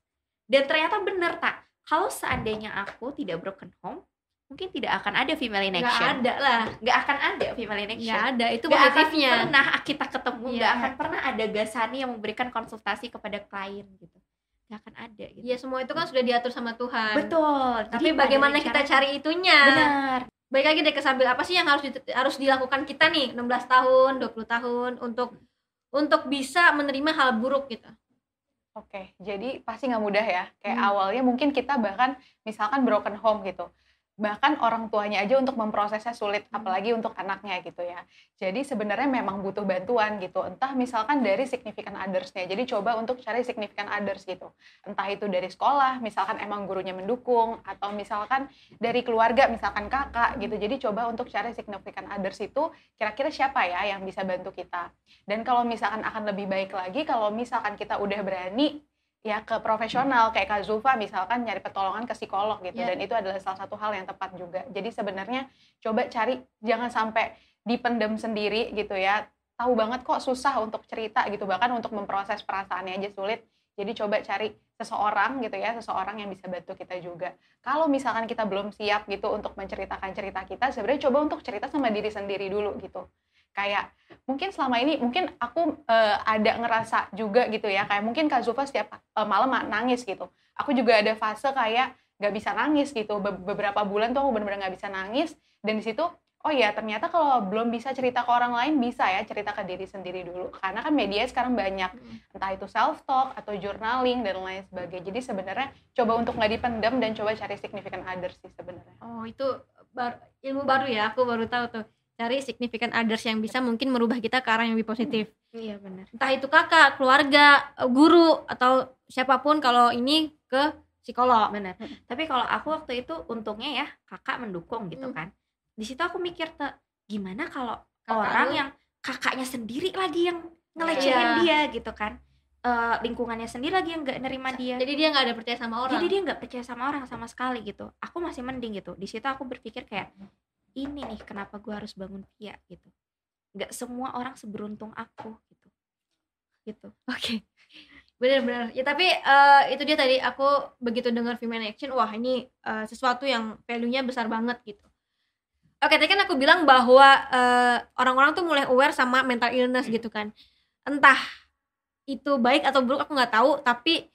Dan ternyata bener tak, kalau seandainya aku tidak broken home, mungkin tidak akan ada female in action. Gak ada lah. Gak akan ada female in action. Gak ada, itu gak positifnya. akan pernah kita ketemu, yeah. gak akan pernah ada Gasani yang memberikan konsultasi kepada klien gitu. Nggak akan ada gitu. Ya semua itu kan sudah diatur sama Tuhan. Betul. Tapi Jadi bagaimana kita cari itunya? Benar. Baik lagi deh kesambil apa sih yang harus di, harus dilakukan kita nih 16 tahun, 20 tahun untuk untuk bisa menerima hal buruk gitu. Oke, jadi pasti nggak mudah ya. Kayak hmm. awalnya mungkin kita bahkan misalkan broken home gitu bahkan orang tuanya aja untuk memprosesnya sulit hmm. apalagi untuk anaknya gitu ya. Jadi sebenarnya memang butuh bantuan gitu. Entah misalkan dari significant othersnya. Jadi coba untuk cari significant others gitu. Entah itu dari sekolah misalkan emang gurunya mendukung atau misalkan dari keluarga misalkan kakak gitu. Jadi coba untuk cari significant others itu kira-kira siapa ya yang bisa bantu kita. Dan kalau misalkan akan lebih baik lagi kalau misalkan kita udah berani ya ke profesional kayak Kak Zulfa misalkan nyari pertolongan ke psikolog gitu yeah. dan itu adalah salah satu hal yang tepat juga. Jadi sebenarnya coba cari jangan sampai dipendam sendiri gitu ya. Tahu banget kok susah untuk cerita gitu bahkan untuk memproses perasaannya aja sulit. Jadi coba cari seseorang gitu ya, seseorang yang bisa bantu kita juga. Kalau misalkan kita belum siap gitu untuk menceritakan cerita kita, sebenarnya coba untuk cerita sama diri sendiri dulu gitu kayak mungkin selama ini mungkin aku uh, ada ngerasa juga gitu ya kayak mungkin Kak Zulfa setiap uh, malam nangis gitu. Aku juga ada fase kayak nggak bisa nangis gitu. Be beberapa bulan tuh aku benar-benar nggak bisa nangis. Dan di situ oh ya ternyata kalau belum bisa cerita ke orang lain bisa ya cerita ke diri sendiri dulu. Karena kan media sekarang banyak. Hmm. entah itu self talk atau journaling dan lain sebagainya. Jadi sebenarnya coba untuk nggak dipendam dan coba cari significant others sih sebenarnya. Oh itu bar ilmu baru ya. Aku baru tahu tuh cari significant others yang bisa mungkin merubah kita ke arah yang lebih positif. Iya benar. Entah itu kakak, keluarga, guru atau siapa pun kalau ini ke psikolog. Benar. Tapi kalau aku waktu itu untungnya ya kakak mendukung gitu hmm. kan. Di situ aku mikir tuh gimana kalau orang lu? yang kakaknya sendiri lagi yang ngelecehin yeah. dia gitu kan. Uh, lingkungannya sendiri lagi yang nggak nerima dia. Jadi dia nggak ada percaya sama orang. Jadi dia nggak percaya sama orang sama sekali gitu. Aku masih mending gitu. Di situ aku berpikir kayak ini nih kenapa gue harus bangun pia gitu. Nggak semua orang seberuntung aku gitu. Gitu. Oke. Okay. benar-benar. Ya tapi uh, itu dia tadi aku begitu dengar female action wah ini uh, sesuatu yang value-nya besar banget gitu. Oke tadi kan aku bilang bahwa eh, orang-orang tuh mulai aware sama mental illness gitu kan. Entah itu baik atau buruk aku nggak tahu tapi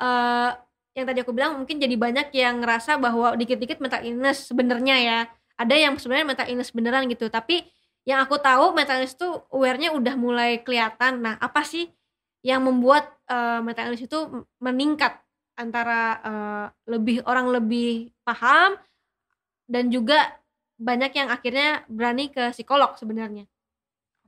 uh, yang tadi aku bilang mungkin jadi banyak yang ngerasa bahwa dikit-dikit mental illness sebenarnya ya ada yang sebenarnya mental illness beneran gitu tapi yang aku tahu mental illness itu awarenya udah mulai kelihatan nah apa sih yang membuat uh, mental illness itu meningkat antara uh, lebih orang lebih paham dan juga banyak yang akhirnya berani ke psikolog sebenarnya.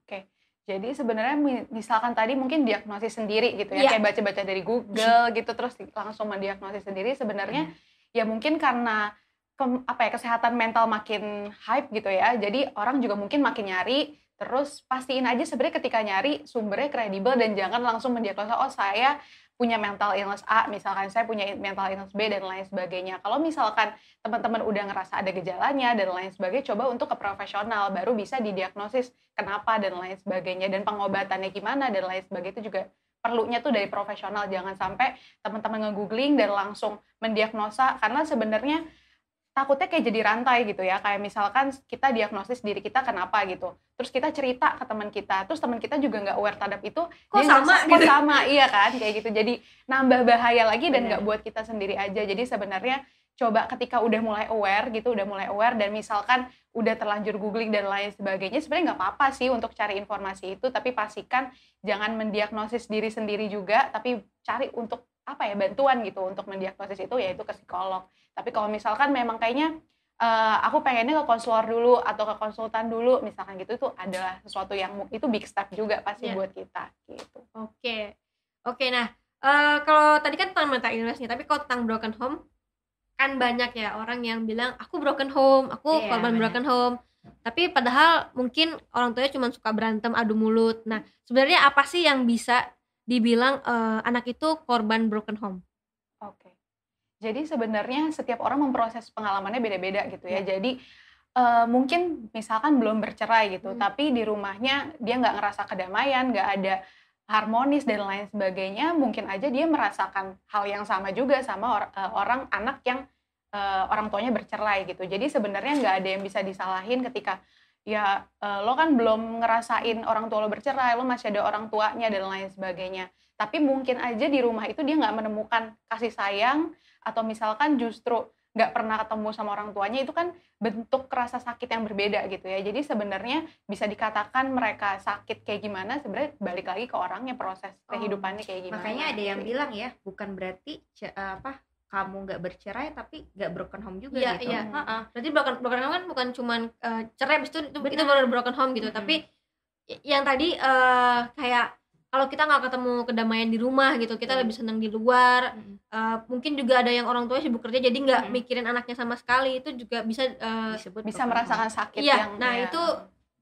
Oke, jadi sebenarnya misalkan tadi mungkin diagnosis sendiri gitu ya, yeah. kayak baca-baca dari Google [LAUGHS] gitu terus langsung mendiagnosis sendiri sebenarnya hmm. ya mungkin karena ke, apa ya kesehatan mental makin hype gitu ya. Jadi orang juga mungkin makin nyari terus pastiin aja sebenarnya ketika nyari sumbernya kredibel dan jangan langsung mendiagnosa oh saya punya mental illness A misalkan saya punya mental illness B dan lain sebagainya. Kalau misalkan teman-teman udah ngerasa ada gejalanya dan lain sebagainya coba untuk ke profesional baru bisa didiagnosis kenapa dan lain sebagainya dan pengobatannya gimana dan lain sebagainya itu juga perlunya tuh dari profesional jangan sampai teman-teman nge-googling dan langsung mendiagnosa karena sebenarnya takutnya kayak jadi rantai gitu ya. Kayak misalkan kita diagnosis diri kita kenapa gitu. Terus kita cerita ke teman kita terus teman kita juga nggak aware terhadap itu kok sama kok gitu. sama? Iya kan kayak gitu. Jadi nambah bahaya lagi dan nggak buat kita sendiri aja. Jadi sebenarnya coba ketika udah mulai aware gitu udah mulai aware dan misalkan udah terlanjur googling dan lain sebagainya sebenarnya nggak apa-apa sih untuk cari informasi itu. Tapi pastikan jangan mendiagnosis diri sendiri juga tapi cari untuk apa ya bantuan gitu untuk mendiagnosis itu yaitu ke psikolog tapi kalau misalkan memang kayaknya uh, aku pengennya ke konselor dulu atau ke konsultan dulu misalkan gitu itu adalah sesuatu yang itu big step juga pasti yeah. buat kita gitu. Oke. Okay. Oke, okay, nah uh, kalau tadi kan tentang mental illness nih, tapi kalau tentang broken home kan banyak ya orang yang bilang aku broken home, aku yeah, korban broken home. Tapi padahal mungkin orang tuanya cuma suka berantem adu mulut. Nah, sebenarnya apa sih yang bisa dibilang uh, anak itu korban broken home? Oke. Okay. Jadi sebenarnya setiap orang memproses pengalamannya beda-beda gitu ya. ya. Jadi uh, mungkin misalkan belum bercerai gitu, hmm. tapi di rumahnya dia nggak ngerasa kedamaian, nggak ada harmonis dan lain sebagainya, mungkin aja dia merasakan hal yang sama juga sama or, uh, orang anak yang uh, orang tuanya bercerai gitu. Jadi sebenarnya nggak ada yang bisa disalahin ketika ya uh, lo kan belum ngerasain orang tua lo bercerai lo masih ada orang tuanya dan lain sebagainya. Tapi mungkin aja di rumah itu dia nggak menemukan kasih sayang atau misalkan justru nggak pernah ketemu sama orang tuanya itu kan bentuk rasa sakit yang berbeda gitu ya. Jadi sebenarnya bisa dikatakan mereka sakit kayak gimana sebenarnya balik lagi ke orangnya proses oh, kehidupannya kayak gimana. makanya ada yang bilang ya bukan berarti apa kamu nggak bercerai tapi nggak broken home juga iya, gitu. Iya, iya. Berarti broken broken home kan bukan cuman uh, cerai itu itu, itu baru broken home gitu, hmm. tapi yang tadi uh, kayak kalau kita nggak ketemu kedamaian di rumah gitu kita hmm. lebih senang di luar hmm. uh, mungkin juga ada yang orang tua sibuk kerja jadi nggak hmm. mikirin anaknya sama sekali itu juga bisa uh, disebut bisa merasakan sakit iya, yang nah ya. itu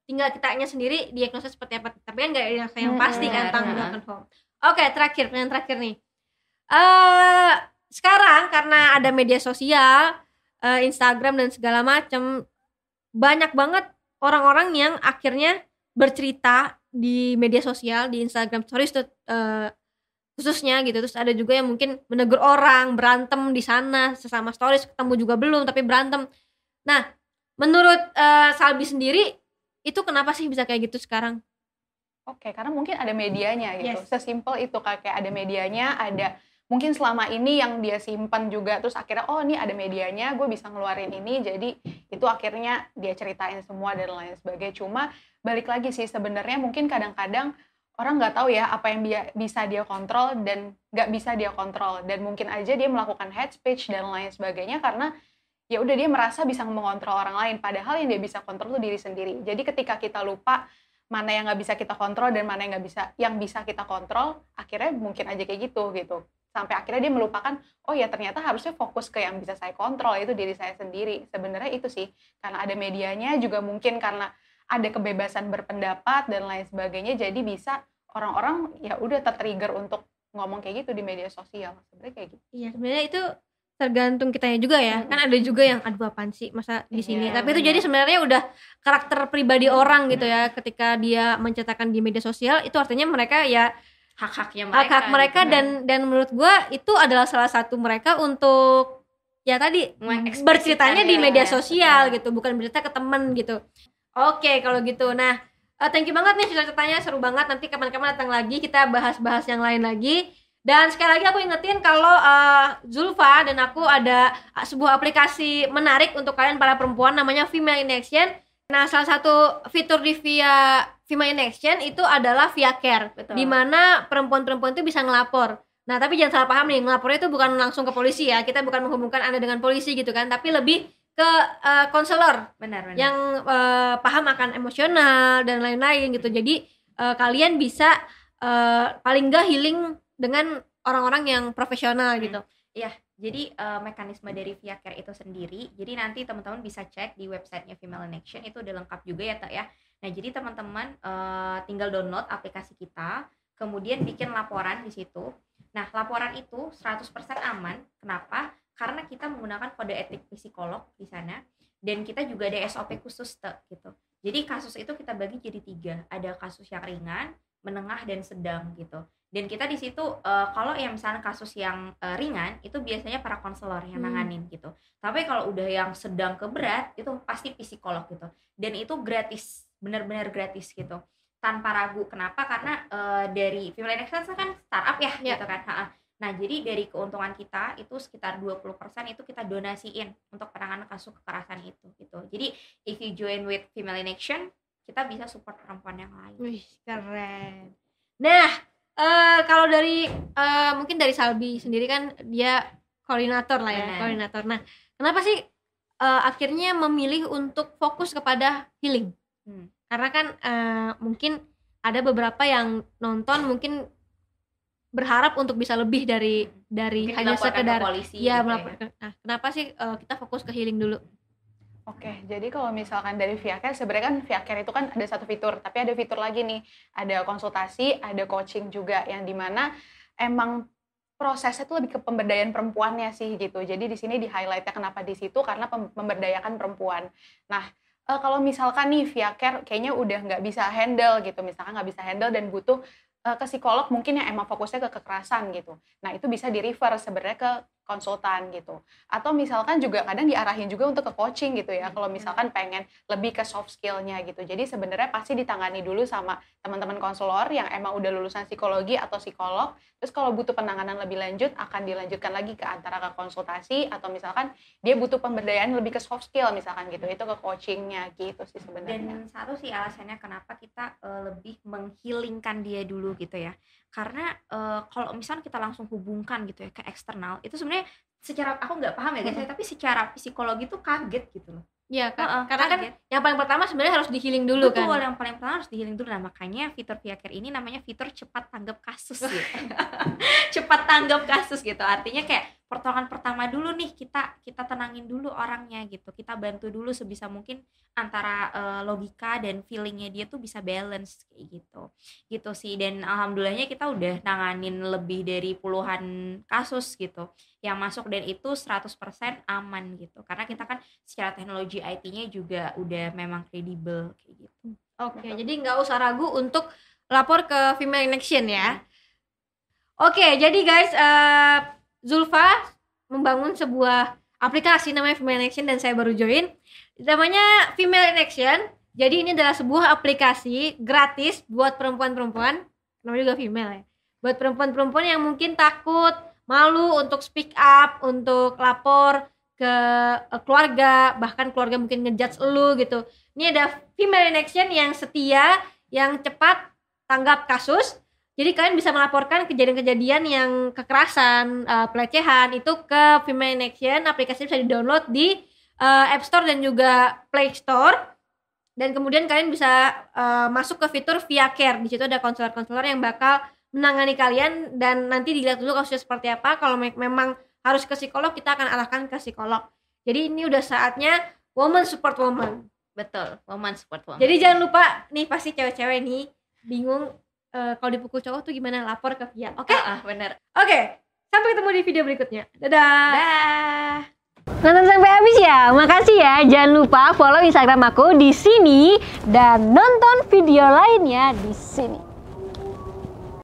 tinggal kitanya sendiri diagnosa seperti apa tapi kan nggak yang yang hmm, pasti kan tentang hmm. broken home oke okay, terakhir pertanyaan terakhir nih uh, sekarang karena ada media sosial uh, Instagram dan segala macam banyak banget orang-orang yang akhirnya bercerita di media sosial di Instagram Stories tuh uh, khususnya gitu terus ada juga yang mungkin menegur orang berantem di sana sesama stories ketemu juga belum tapi berantem nah menurut uh, Salbi sendiri itu kenapa sih bisa kayak gitu sekarang Oke, karena mungkin ada medianya gitu. Yes. Sesimpel itu kayak ada medianya, ada mungkin selama ini yang dia simpan juga terus akhirnya oh ini ada medianya gue bisa ngeluarin ini. Jadi itu akhirnya dia ceritain semua dan lain sebagainya. Cuma balik lagi sih sebenarnya mungkin kadang-kadang orang nggak tahu ya apa yang bisa dia kontrol dan nggak bisa dia kontrol. Dan mungkin aja dia melakukan head speech dan lain sebagainya karena ya udah dia merasa bisa mengontrol orang lain. Padahal yang dia bisa kontrol itu diri sendiri. Jadi ketika kita lupa mana yang nggak bisa kita kontrol dan mana yang nggak bisa yang bisa kita kontrol akhirnya mungkin aja kayak gitu gitu sampai akhirnya dia melupakan oh ya ternyata harusnya fokus ke yang bisa saya kontrol itu diri saya sendiri. Sebenarnya itu sih karena ada medianya juga mungkin karena ada kebebasan berpendapat dan lain sebagainya jadi bisa orang-orang ya udah tertrigger untuk ngomong kayak gitu di media sosial. Sebenarnya kayak gitu. Iya sebenarnya itu tergantung kitanya juga ya. Hmm. kan ada juga yang aduh apaan sih? Masa di sini? Yeah, tapi itu jadi sebenarnya udah karakter pribadi orang gitu ya. Ketika dia mencetakkan di media sosial itu artinya mereka ya hak-haknya mereka hak-hak mereka gitu. dan dan menurut gue itu adalah salah satu mereka untuk ya tadi berceritanya di media ya. sosial ya. gitu bukan bercerita ke temen gitu oke kalau gitu nah uh, thank you banget nih cerita-ceritanya seru banget nanti kapan-kapan datang lagi kita bahas-bahas yang lain lagi dan sekali lagi aku ingetin kalau uh, Zulfa dan aku ada sebuah aplikasi menarik untuk kalian para perempuan namanya Female in Action Nah, salah satu fitur di via Female in Action itu adalah via care, di mana perempuan-perempuan itu bisa ngelapor. Nah, tapi jangan salah paham nih, ngelapornya itu bukan langsung ke polisi ya. Kita bukan menghubungkan Anda dengan polisi gitu kan, tapi lebih ke konselor uh, benar, benar. yang uh, paham akan emosional dan lain-lain gitu. Jadi uh, kalian bisa uh, paling enggak healing dengan orang-orang yang profesional hmm. gitu. Iya, jadi uh, mekanisme dari via care itu sendiri jadi nanti teman-teman bisa cek di websitenya Female in Action itu udah lengkap juga ya tak ya nah jadi teman-teman uh, tinggal download aplikasi kita kemudian bikin laporan di situ. Nah laporan itu 100% aman. Kenapa? Karena kita menggunakan kode etik psikolog di sana dan kita juga ada SOP khusus tak gitu. Jadi kasus itu kita bagi jadi tiga. Ada kasus yang ringan menengah dan sedang gitu. Dan kita di situ uh, kalau yang misalnya kasus yang uh, ringan itu biasanya para konselor yang hmm. nanganin hmm. gitu. Tapi kalau udah yang sedang ke berat itu pasti psikolog gitu. Dan itu gratis benar-benar gratis gitu tanpa ragu kenapa karena uh, dari Female Excellence kan startup ya, ya. gitu kan ha -ha. nah jadi dari keuntungan kita itu sekitar 20% itu kita donasiin untuk penanganan kasus kekerasan itu gitu jadi if you join with Female in Action kita bisa support perempuan yang lain Wih, keren nah uh, kalau dari uh, mungkin dari Salbi sendiri kan dia koordinator lah ya, koordinator. Nah, kenapa sih uh, akhirnya memilih untuk fokus kepada healing? Hmm. Karena kan uh, mungkin ada beberapa yang nonton mungkin berharap untuk bisa lebih dari dari mungkin hanya sekedar polisi, ya, gitu ya. Nah, kenapa sih uh, kita fokus ke healing dulu? Oke, jadi kalau misalkan dari ViaCare, sebenarnya kan ViaCare itu kan ada satu fitur, tapi ada fitur lagi nih, ada konsultasi, ada coaching juga, yang di mana emang prosesnya itu lebih ke pemberdayaan perempuannya sih gitu. Jadi di sini di highlightnya kenapa di situ karena pemberdayakan perempuan. Nah, e, kalau misalkan nih ViaCare kayaknya udah nggak bisa handle gitu, misalkan nggak bisa handle dan butuh e, ke psikolog mungkin yang emang fokusnya ke kekerasan gitu. Nah itu bisa di refer sebenarnya ke konsultan gitu. Atau misalkan juga kadang diarahin juga untuk ke coaching gitu ya. Kalau misalkan pengen lebih ke soft skillnya gitu. Jadi sebenarnya pasti ditangani dulu sama teman-teman konselor yang emang udah lulusan psikologi atau psikolog. Terus kalau butuh penanganan lebih lanjut akan dilanjutkan lagi ke antara ke konsultasi atau misalkan dia butuh pemberdayaan lebih ke soft skill misalkan gitu. Itu ke coachingnya gitu sih sebenarnya. Dan satu sih alasannya kenapa kita lebih menghilingkan dia dulu gitu ya karena uh, kalau misalnya kita langsung hubungkan gitu ya ke eksternal itu sebenarnya secara aku nggak paham ya guys hmm. tapi secara psikologi tuh kaget gitu loh Iya kan, uh, karena kan kaget. kan yang paling pertama sebenarnya harus dihiling dulu Betul, kan. yang paling pertama harus dihiling dulu. Nah, makanya fitur Viaker ini namanya fitur cepat tanggap kasus gitu. [LAUGHS] cepat tanggap kasus gitu. Artinya kayak pertolongan pertama dulu nih kita kita tenangin dulu orangnya gitu. Kita bantu dulu sebisa mungkin antara uh, logika dan feelingnya dia tuh bisa balance kayak gitu. Gitu sih dan alhamdulillahnya kita udah nanganin lebih dari puluhan kasus gitu yang masuk dan itu 100% aman gitu. Karena kita kan secara teknologi IT-nya juga udah memang kredibel kayak gitu. Oke okay, jadi nggak usah ragu untuk lapor ke female in action ya. Oke okay, jadi guys uh, Zulfa membangun sebuah aplikasi namanya Female in Action dan saya baru join. Namanya Female in Action. Jadi ini adalah sebuah aplikasi gratis buat perempuan-perempuan, namanya juga female ya. Buat perempuan-perempuan yang mungkin takut, malu untuk speak up, untuk lapor ke keluarga, bahkan keluarga mungkin ngejudge lu gitu. Ini ada Female in Action yang setia, yang cepat tanggap kasus jadi kalian bisa melaporkan kejadian-kejadian yang kekerasan, uh, pelecehan itu ke Female Action. Aplikasi bisa di-download di uh, App Store dan juga Play Store. Dan kemudian kalian bisa uh, masuk ke fitur Via Care. Di situ ada konselor-konselor yang bakal menangani kalian dan nanti dilihat dulu kasusnya seperti apa. Kalau me memang harus ke psikolog, kita akan arahkan ke psikolog. Jadi ini udah saatnya woman support woman. Betul, woman support woman. Jadi jangan lupa nih pasti cewek-cewek nih bingung uh, kalau dipukul cowok tuh gimana lapor ke Via oke okay? uh, uh, bener oke okay. sampai ketemu di video berikutnya dadah dah Nonton sampai habis ya. Makasih ya. Jangan lupa follow Instagram aku di sini dan nonton video lainnya di sini.